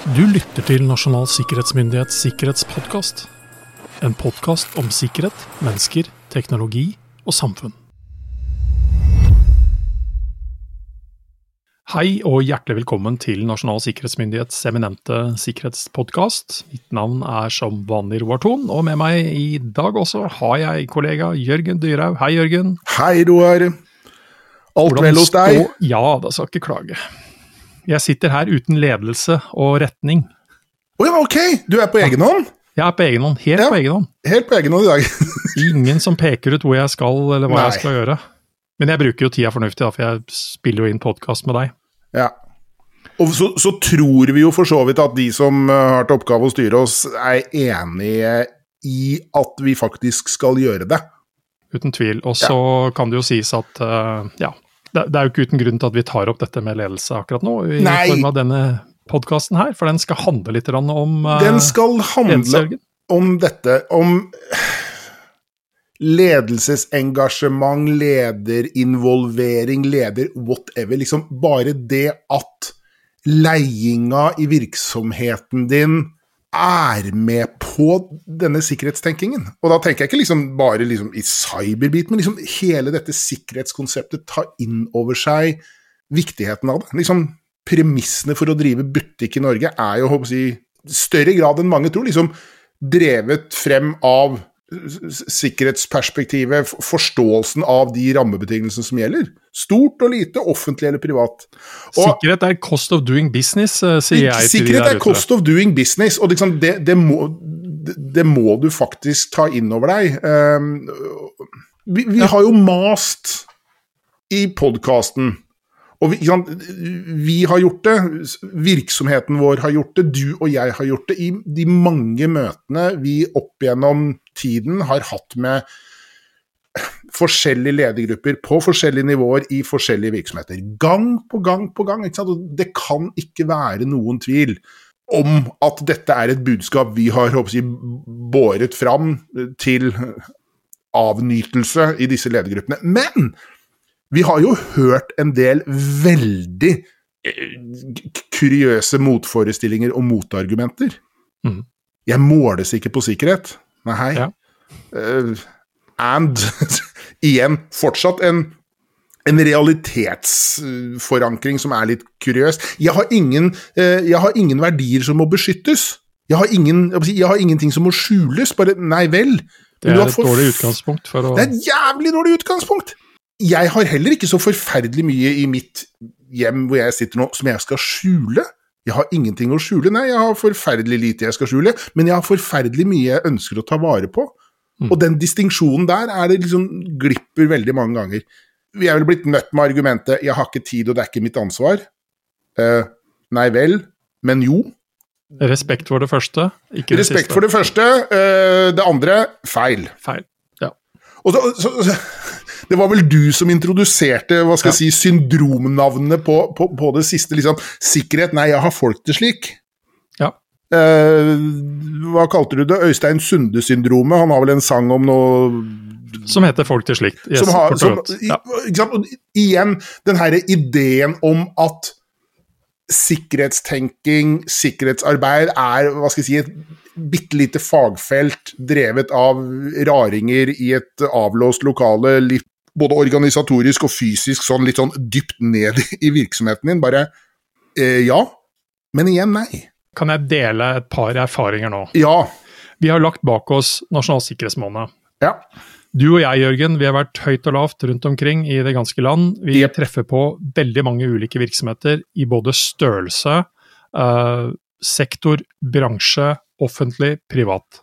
Du lytter til Nasjonal sikkerhetsmyndighets sikkerhetspodkast. En podkast om sikkerhet, mennesker, teknologi og samfunn. Hei og hjertelig velkommen til Nasjonal sikkerhetsmyndighets eminente sikkerhetspodkast. Mitt navn er som vanlig Roar Thon, og med meg i dag også har jeg kollega Jørgen Dyrhaug. Hei, Jørgen. Hei, Roar. Alt Hvordan vel hos deg? Ja, da skal ikke klage. Jeg sitter her uten ledelse og retning. Å ja, ok! Du er på egen hånd? Jeg er på egen hånd, helt Ja. på egen hånd. Helt på egen hånd i dag. Ingen som peker ut hvor jeg skal, eller hva Nei. jeg skal gjøre. Men jeg bruker jo tida fornuftig, da, for jeg spiller jo inn podkast med deg. Ja. Og så, så tror vi jo for så vidt at de som eh, har til oppgave å styre oss, er enige i at vi faktisk skal gjøre det. Uten tvil. Og så kan det jo sies at uh, ja, det, er jo ikke uten grunn til at vi tar opp dette med ledelse akkurat nå, i Nei. form av denne podkasten her, for den skal handle litt om uh, Den skal handle om dette, om ledelsesengasjement, lederinvolvering, leder whatever. Liksom bare det at leiinga i virksomheten din er med på denne sikkerhetstenkingen. Og da tenker jeg ikke liksom bare liksom i cyberbit, men liksom hele dette sikkerhetskonseptet tar inn over seg viktigheten av det. Liksom Premissene for å drive butikk i Norge er jo i større grad enn mange tror, liksom drevet frem av sikkerhetsperspektivet, forståelsen av de rammebetingelsene som gjelder. Stort og lite, offentlig eller privat. Og Sikkerhet er cost of doing business, eh, sier jeg til de sikkerhet er cost of doing business, og liksom det, det, må, det, det må du faktisk ta inn over deg. Um, vi vi har jo mast i podkasten. Og vi, vi har gjort det, virksomheten vår har gjort det, du og jeg har gjort det i de mange møtene vi opp gjennom tiden har hatt med forskjellige ledergrupper på forskjellige nivåer i forskjellige virksomheter. Gang på gang på gang. Det kan ikke være noen tvil om at dette er et budskap vi har jeg, båret fram til avnytelse i disse ledergruppene. Men vi har jo hørt en del veldig eh, kuriøse motforestillinger og motargumenter. Mm. Jeg måles ikke på sikkerhet. Nei. Ja. Uh, and igjen, fortsatt en, en realitetsforankring som er litt kuriøs. Jeg har ingen, uh, jeg har ingen verdier som må beskyttes. Jeg har, ingen, jeg har ingenting som må skjules. Bare nei vel. Det er et for- dårlig utgangspunkt for å det er et jævlig dårlig utgangspunkt! Jeg har heller ikke så forferdelig mye i mitt hjem hvor jeg sitter nå, som jeg skal skjule. Jeg har ingenting å skjule. Nei, jeg har forferdelig lite jeg skal skjule, men jeg har forferdelig mye jeg ønsker å ta vare på. Mm. Og den distinksjonen der er det liksom glipper veldig mange ganger. Vi er vel blitt møtt med argumentet 'jeg har ikke tid, og det er ikke mitt ansvar'. Uh, nei vel, men jo. Respekt for det første, ikke det Respekt siste. for det første. Uh, det andre feil. Feil. Ja. Og så, så, så, det var vel du som introduserte hva skal jeg si, syndromnavnene på, på, på det siste. liksom, Sikkerhet. Nei, jeg har folk til slik. Ja. Eh, hva kalte du det? Øystein Sunde-syndromet? Han har vel en sang om noe Som heter Folk til slikt. Yes, som har, som, Ja. Og igjen, den her ideen om at sikkerhetstenking, sikkerhetsarbeid, er hva skal jeg si, et bitte lite fagfelt drevet av raringer i et avlåst lokale, litt, både organisatorisk og fysisk, sånn litt sånn dypt ned i virksomheten din. Bare eh, ja, men igjen nei. Kan jeg dele et par erfaringer nå? Ja. Vi har lagt bak oss Nasjonal sikkerhetsmåned. Ja. Du og jeg, Jørgen, vi har vært høyt og lavt rundt omkring i det ganske land. Vi Yep. treffer på veldig mange ulike virksomheter i både størrelse, eh, sektor, bransje, offentlig, privat.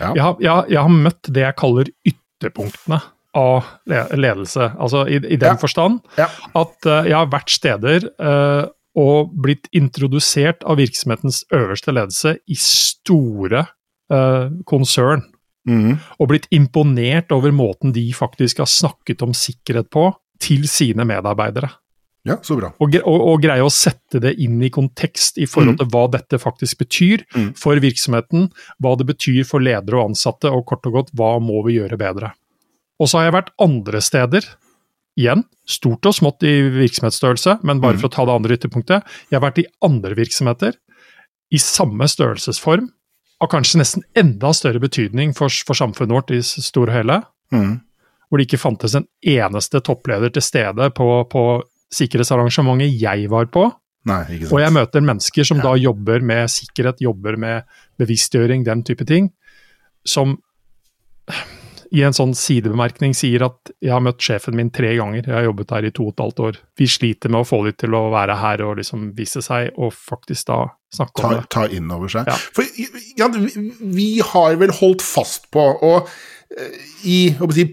Ja. Jeg, har, jeg, jeg har møtt det jeg kaller ytterpunktene av ledelse. Altså i, i den Ja. forstand Ja. at uh, jeg har vært steder uh, og blitt introdusert av virksomhetens øverste ledelse i store uh, konsern Mm. og blitt imponert over måten de faktisk har snakket om sikkerhet på til sine medarbeidere. ja, så bra. Og, og, og greie å sette det inn i kontekst i forhold til hva dette faktisk betyr Mm. for virksomheten, hva det betyr for ledere og ansatte, og kort og godt hva må vi gjøre bedre. Og så har jeg vært andre steder igjen, stort og smått i virksomhetsstørrelse, men bare Mm. for å ta det andre ytterpunktet. Jeg har vært i andre virksomheter i samme størrelsesform, av kanskje nesten enda større betydning for, for samfunnet vårt i stor store og hele, Mm. hvor det ikke fantes en eneste toppleder til stede på, på sikkerhetsarrangementet jeg var på. Nei, ikke sant. Og jeg møter mennesker som da jobber med sikkerhet, jobber med bevisstgjøring, den type ting, som i en sånn sidebemerkning sier at jeg har møtt sjefen min tre ganger, jeg har jobbet her i to og et halvt år. Vi sliter med å få dem til å være her og liksom vise seg, og faktisk da snakke ta, om det. ta inn over seg. Ja. For ja, vi, har vel holdt fast på, og eh, i si,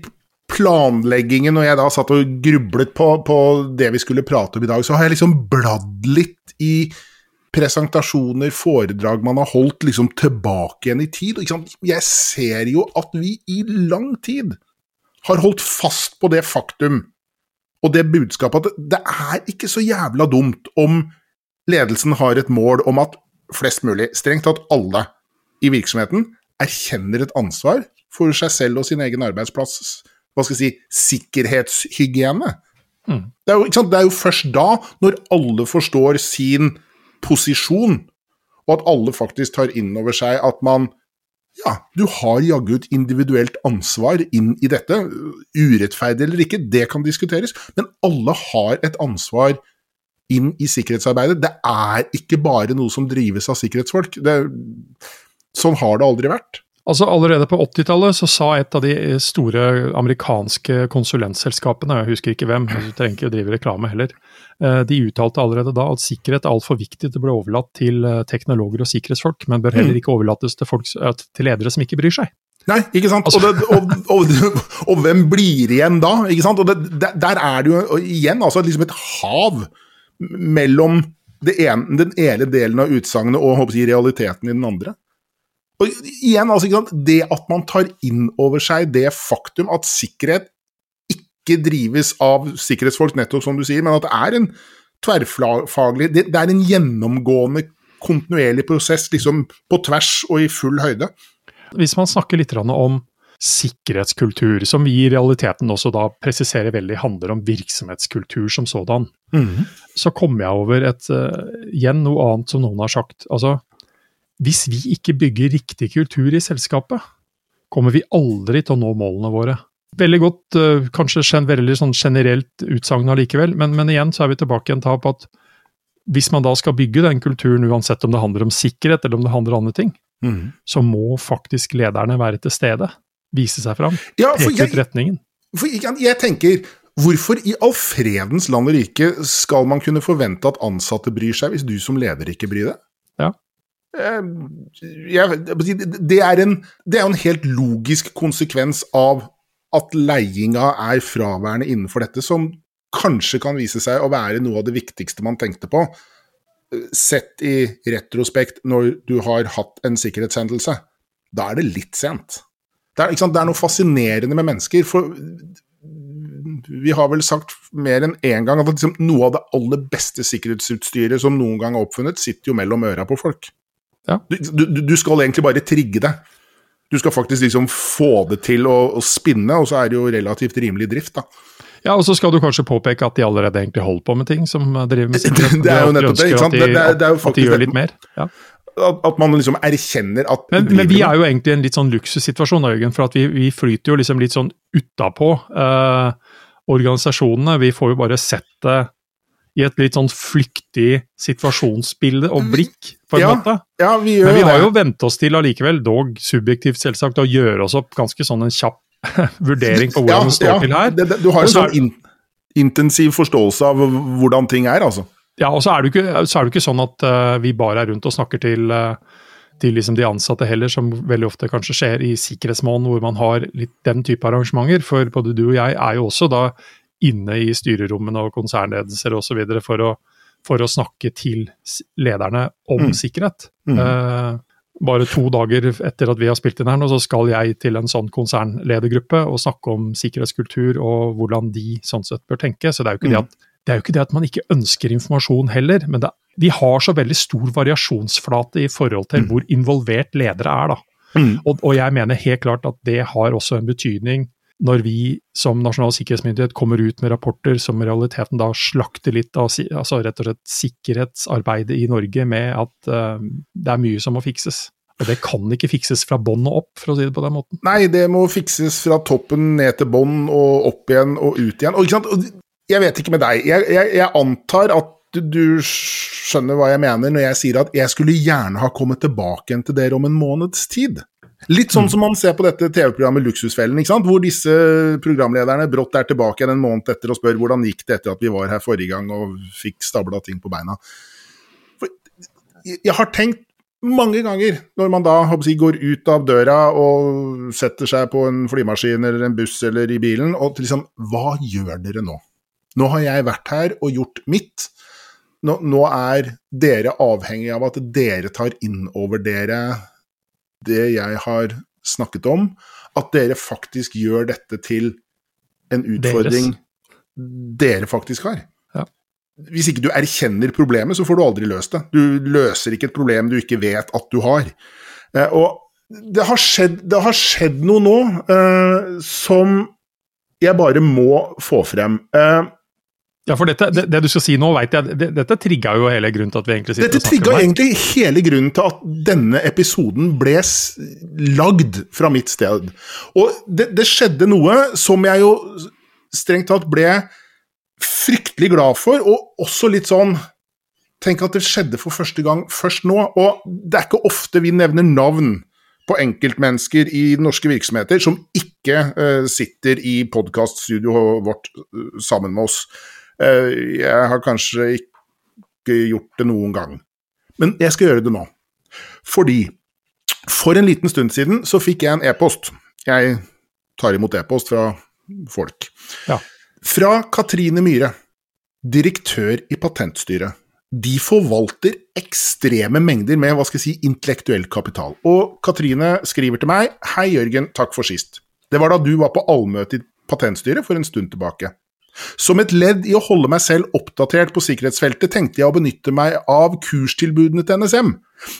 planleggingen, når jeg da satt og grublet på, på det vi skulle prate om i dag, så har jeg liksom bladd litt i presentasjoner, foredrag man har holdt liksom tilbake igjen i tid. Jeg ser jo at vi i lang tid har holdt fast på det faktum og det budskapet at det er ikke så jævla dumt om ledelsen har et mål om at flest mulig, strengt tatt alle i virksomheten, erkjenner et ansvar for seg selv og sin egen arbeidsplass hva skal jeg si, sikkerhetshygiene. Mm. Det, er jo, det er jo først da, når alle forstår sin posisjon, og at alle faktisk tar inn over seg at man ja, du har jaggu et individuelt ansvar inn i dette. Urettferdig eller ikke, det kan diskuteres, men alle har et ansvar inn i sikkerhetsarbeidet. Det er ikke bare noe som drives av sikkerhetsfolk. Det, sånn har det aldri vært. Altså Allerede på 80-tallet så sa et av de store amerikanske konsulentselskapene, jeg husker ikke hvem, jeg trenger ikke å drive reklame heller, eh, de uttalte allerede da at sikkerhet er altfor viktig til å bli overlatt til eh, teknologer og sikkerhetsfolk, men bør heller ikke overlates til, folk, eh, til ledere som ikke bryr seg. Nei, ikke sant? og, det, og, og, og, hvem blir igjen da? Ikke sant? Og det, der, er det jo igjen altså liksom et hav mellom ene, den ene delen av utsagnet og håper jeg, realiteten i den andre. Og igjen, altså? Det at man tar inn over seg det faktum at sikkerhet ikke drives av sikkerhetsfolk, nettopp som du sier, men at det er en tverrfaglig Det, det er en gjennomgående, kontinuerlig prosess liksom på tvers og i full høyde. Hvis man snakker litt om sikkerhetskultur, som vi i realiteten også da presiserer veldig handler om virksomhetskultur som sådan, Mm. så kommer jeg over et, uh, igjen noe annet som noen har sagt. Altså, hvis vi ikke bygger riktig kultur i selskapet, kommer vi aldri til å nå målene våre. Veldig godt, uh, kanskje veldig sånn generelt utsagn allikevel, men, men igjen så er vi tilbake igjen på at hvis man da skal bygge den kulturen, uansett om det handler om sikkerhet eller om det handler om andre ting, Mm. så må faktisk lederne være til stede. Vise seg fram. Ja, Peke ut retningen. For jeg, jeg tenker, hvorfor i all fredens land og rike skal man kunne forvente at ansatte bryr seg, hvis du som leder ikke bryr deg? Eh, Jeg, det, er en, det er en helt logisk konsekvens av at leiinga er fraværende innenfor dette, som kanskje kan vise seg å være noe av det viktigste man tenkte på, eh, sett i retrospekt når du har hatt en sikkerhetshendelse. Da er det litt sent. Det er, det er noe fascinerende med mennesker. for vi har vel sagt mer enn én gang at liksom, noe av det aller beste sikkerhetsutstyret som noen gang er oppfunnet, sitter jo mellom øra på folk. Ja. Du, du, du, skal egentlig bare trigge det. Du skal faktisk liksom få det til å, å spinne, og så er det jo relativt rimelig drift, da. Ja, og så skal du kanskje påpeke at de allerede egentlig holder på med ting som driver med sikkerhet. Det er jo nettopp det, ikke sant? At de, Det det at de gjør litt mer. Ja. At, at man liksom erkjenner at Men, men vi er jo egentlig i en litt sånn luksussituasjon, Jørgen, for at vi, vi flyter jo liksom litt sånn utapå eh, organisasjonene. Vi får jo bare sett det i et litt sånn flyktig situasjonsbilde og blikk, på en Ja, måte. Ja, vi gjør Men vi har jo vent oss til allikevel, dog subjektivt selvsagt, å gjøre oss opp ganske sånn en kjapp vurdering på hvordan det står til her. Det, det, du har en så sånn in, intensiv forståelse av hvordan ting er, altså. Ja, og så er det jo ikke, så er det ikke sånn at uh, vi bare er rundt og snakker til, uh, til liksom de ansatte heller, som veldig ofte kanskje skjer i sikkerhetsmåneden, hvor man har litt den type arrangementer. For både du og jeg er jo også da inne i styrerommene og konsernledelser osv. For, å, for å snakke til lederne om Mm. sikkerhet. Mm. Eh, bare to dager etter at vi har spilt inn her nå, så skal jeg til en sånn konsernledergruppe og snakke om sikkerhetskultur og hvordan de sånn sett bør tenke. Så det er jo ikke, det, Mm. at, det, jo ikke det at man ikke ønsker informasjon heller, men det, de har så veldig stor variasjonsflate i forhold til Mm. hvor involvert ledere er. da. Mm. Og, og jeg mener helt klart at det har også en betydning når vi som Nasjonal sikkerhetsmyndighet kommer ut med rapporter som i realiteten da slakter litt av altså rett og slett sikkerhetsarbeidet i Norge med at uh, det er mye som må fikses. Og det kan ikke fikses fra bånn og opp, for å si det på den måten. Nei, det må fikses fra toppen ned til bånn og opp igjen og ut igjen. Og, jeg vet ikke med deg, jeg, jeg, jeg antar at du, skjønner hva jeg mener når jeg sier at jeg skulle gjerne ha kommet tilbake igjen til dere om en måneds tid. Litt sånn som man ser på dette TV-programmet Luksusfellen, hvor disse programlederne brått er tilbake en måned etter og spør hvordan gikk det etter at vi var her forrige gang og fikk stabla ting på beina. For jeg har tenkt mange ganger når man da jeg, går ut av døra og setter seg på en flymaskin eller en buss eller i bilen, og liksom Hva gjør dere nå? Nå har jeg vært her og gjort mitt. Nå, nå er dere avhengig av at dere tar inn over dere det jeg har snakket om, at dere faktisk gjør dette til en utfordring Deres. dere faktisk har. Ja. Hvis ikke du erkjenner problemet, så får du aldri løst det. Du løser ikke et problem du ikke vet at du har. Eh, og det har skjedd, det har skjedd noe nå eh, som jeg bare må få frem. Eh, ja, for dette, det, det, du skal si nå, vet jeg, det, dette trigga jo hele grunnen til at vi egentlig sitter dette og snakker om trigga egentlig hele grunnen til at denne episoden ble lagd fra mitt sted. Og det, det skjedde noe som jeg jo strengt tatt ble fryktelig glad for, og også litt sånn Tenk at det skjedde for første gang først nå. Og det er ikke ofte vi nevner navn på enkeltmennesker i norske virksomheter som ikke uh, sitter i podkaststudioet vårt uh, sammen med oss. Eh, jeg har kanskje ikke gjort det noen gang, men jeg skal gjøre det nå. Fordi for en liten stund siden så fikk jeg en e-post. Jeg tar imot e-post fra folk. Ja. Fra Katrine Myhre, direktør i Patentstyret. De forvalter ekstreme mengder med hva skal jeg si, intellektuell kapital. Og Katrine skriver til meg Hei, Jørgen, takk for sist. Det var da du var på allmøte i Patentstyret for en stund tilbake. Som et ledd i å holde meg selv oppdatert på sikkerhetsfeltet, tenkte jeg å benytte meg av kurstilbudene til NSM.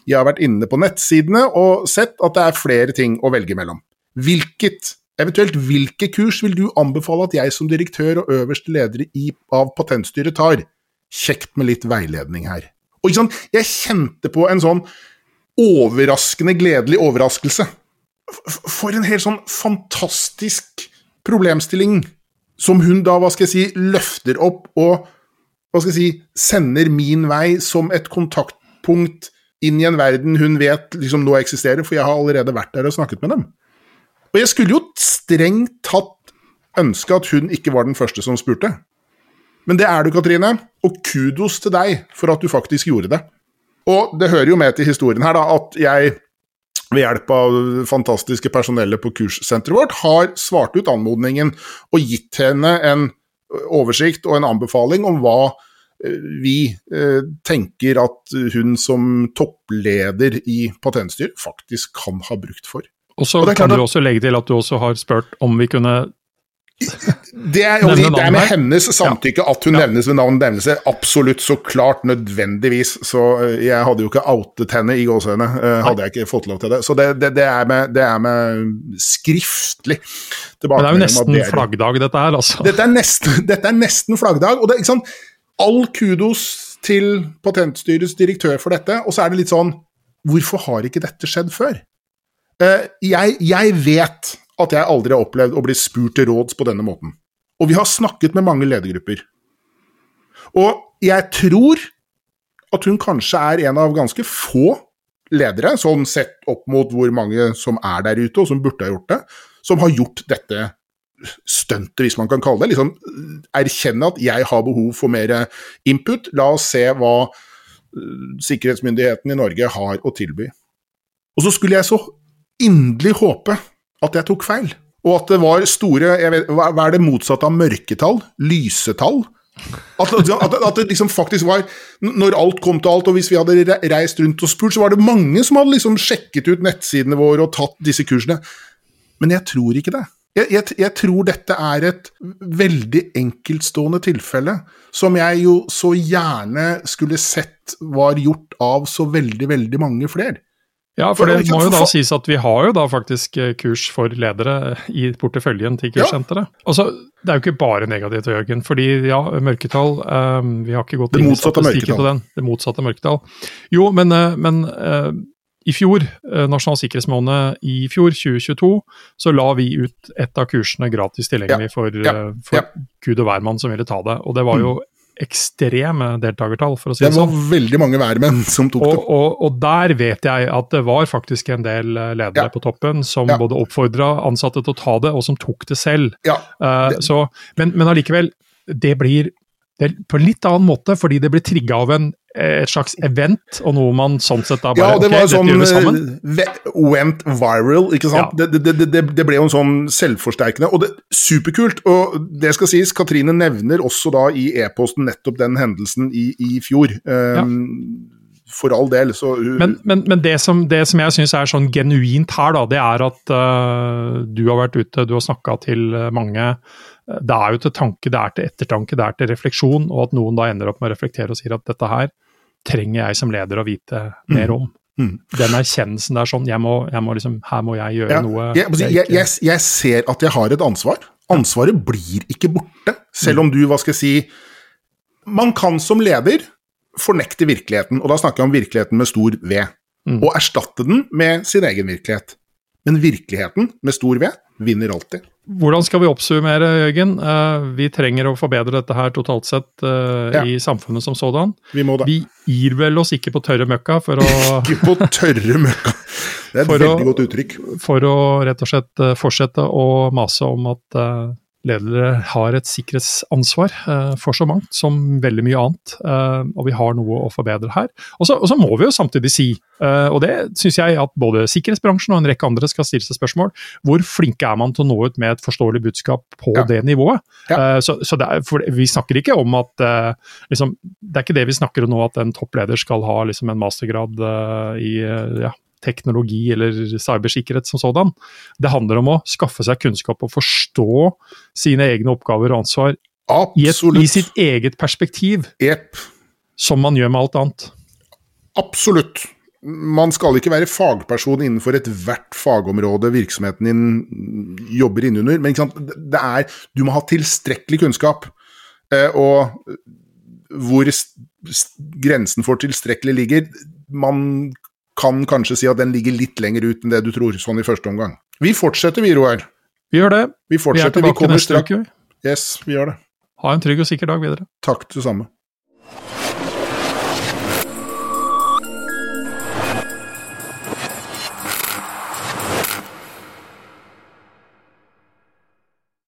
Jeg har vært inne på nettsidene og sett at det er flere ting å velge mellom. Hvilket, eventuelt hvilke kurs vil du anbefale at jeg som direktør og øverste leder i, av Patentstyret tar? Kjekt med litt veiledning her. Og ikke sant, jeg kjente på en sånn overraskende gledelig overraskelse. For en helt sånn fantastisk problemstilling som hun da, hva skal jeg si, løfter opp og hva skal jeg si, sender min vei som et kontaktpunkt inn i en verden hun vet liksom nå eksisterer, for jeg har allerede vært der og snakket med dem. Og jeg skulle jo strengt tatt ønske at hun ikke var den første som spurte. Men det er du, Katrine, og kudos til deg for at du faktisk gjorde det. Og det hører jo med til historien her da, at jeg ved hjelp av fantastiske personellet på kurssenteret vårt, har svart ut anmodningen og gitt henne en oversikt og en anbefaling om hva eh, vi eh, tenker at hun som toppleder i Patentstyret faktisk kan ha brukt for. Og så kan du også legge til at du også har spurt om vi kunne det er, det, er, med hennes samtykke at hun ja. nevnes ved navn nevnelse. Absolutt, så klart, nødvendigvis. Så eh, jeg hadde jo ikke outet henne i gåsehudene, uh, hadde jeg ikke fått lov til det. Så det, det, det er, med, det er med skriftlig Men det er jo nesten flaggdag, dette her, altså. Dette er nesten, dette er nesten flaggdag. Og det, ikke sant? All kudos til Patentstyrets direktør for dette. Og så er det litt sånn Hvorfor har ikke dette skjedd før? Uh, jeg, jeg vet at jeg aldri har opplevd å bli spurt til råds på denne måten. Og vi har snakket med mange ledergrupper. Og jeg tror at hun kanskje er en av ganske få ledere, sånn sett opp mot hvor mange som er der ute, og som burde ha gjort det, som har gjort dette stuntet, hvis man kan kalle det. Liksom erkjenne at jeg har behov for mer input. La oss se hva eh, sikkerhetsmyndigheten i Norge har å tilby. Og så skulle jeg så inderlig håpe at jeg tok feil. Og at det var store vet, Hva er det motsatte av mørketall? Lysetall? At, at, at, det liksom faktisk var Når alt kom til alt, og hvis vi hadde reist rundt og spurt, så var det mange som hadde liksom sjekket ut nettsidene våre og tatt disse kursene. Men jeg tror ikke det. Jeg, jeg, jeg, tror dette er et veldig enkeltstående tilfelle, som jeg jo så gjerne skulle sett var gjort av så veldig, veldig mange flere. Ja, for det må jo da sies at vi har jo da faktisk eh, kurs for ledere i porteføljen til kurssenteret. Ja. Altså, det er jo ikke bare negativt, Jørgen. fordi ja, mørketall um, Vi har ikke gått inn i statistikken på den. Det motsatte mørketall. Jo, men, eh, men uh, i fjor, uh, Nasjonal sikkerhetsmåned i fjor, 2022, så la vi ut et av kursene gratis tilgjengelig ja. for, uh, for gud og hvermann som ville ta det. Og det var jo mm ekstreme deltakertall, for å si det sånn. Det var veldig mange værmenn som tok det. Og, og, og, der vet jeg at det var faktisk en del eh, ledere ja. på toppen som ja. både oppfordra ansatte til å ta det, og som tok det selv. Ja. Uh, så, men, men allikevel, det blir det på en litt annen måte, fordi det blir trigga av en et slags event, og noe man sånn sett da bare Ja, det var okay, sånn uh, went viral, ikke sant. Ja. Det, det, det, det, ble jo en sånn selvforsterkende, og det superkult. Og det skal sies, Katrine nevner også da i e-posten nettopp den hendelsen i, i fjor. Um, ja. For all del, så Men, men, men det, som, det, som, jeg syns er sånn genuint her, da, det er at uh, du har vært ute, du har snakka til mange. Det er jo til tanke, det er til ettertanke, det er til refleksjon, og at noen da ender opp med å reflektere og sier at dette her trenger jeg som leder å vite mer mm. om. Mm. Den erkjennelsen der sånn, jeg må, jeg må liksom, her må jeg gjøre ja, noe jeg, jeg, jeg, jeg, ser at jeg har et ansvar. Ansvaret blir ikke borte, selv om du, hva skal jeg si Man kan som leder fornekte virkeligheten, og da snakker jeg om virkeligheten med stor V, mm. og erstatte den med sin egen virkelighet. Men virkeligheten med stor V vinner alltid. Hvordan skal vi oppsummere, Jørgen? Uh, vi trenger å forbedre dette her totalt sett uh, ja. i samfunnet som sådan. Vi må det. Vi gir vel oss ikke på tørre møkka for å Ikke på tørre møkka! Det er et veldig å, godt uttrykk. For å rett og slett uh, fortsette å mase om at ledere har et sikkerhetsansvar uh, for så mangt som veldig mye annet, uh, og vi har noe å forbedre her. Og så, må vi jo samtidig si, uh, og det syns jeg at både sikkerhetsbransjen og en rekke andre skal stille seg spørsmål, hvor flinke er man til å nå ut med et forståelig budskap på ja. det nivået? Ja. så, så er, vi snakker ikke om at liksom, Det er ikke det vi snakker om nå, at en toppleder skal ha liksom, en mastergrad i ja, teknologi eller cybersikkerhet som sådan. Det handler om å skaffe seg kunnskap og forstå sine egne oppgaver og ansvar i, et, i, sitt eget perspektiv. Yep. Som man gjør med alt annet. Absolutt. Man skal ikke være fagperson innenfor ethvert fagområde virksomheten din jobber innunder, men det er, du må ha tilstrekkelig kunnskap. Eh, og hvor grensen for tilstrekkelig ligger Man kan kanskje si at den ligger litt lenger ut enn det du tror, sånn i første omgang. Vi fortsetter, vi, Roar. Vi gjør det. Vi. Vi er tilbake vi neste uke. Yes, vi gjør det. Ha en trygg og sikker dag videre. Takk, det samme.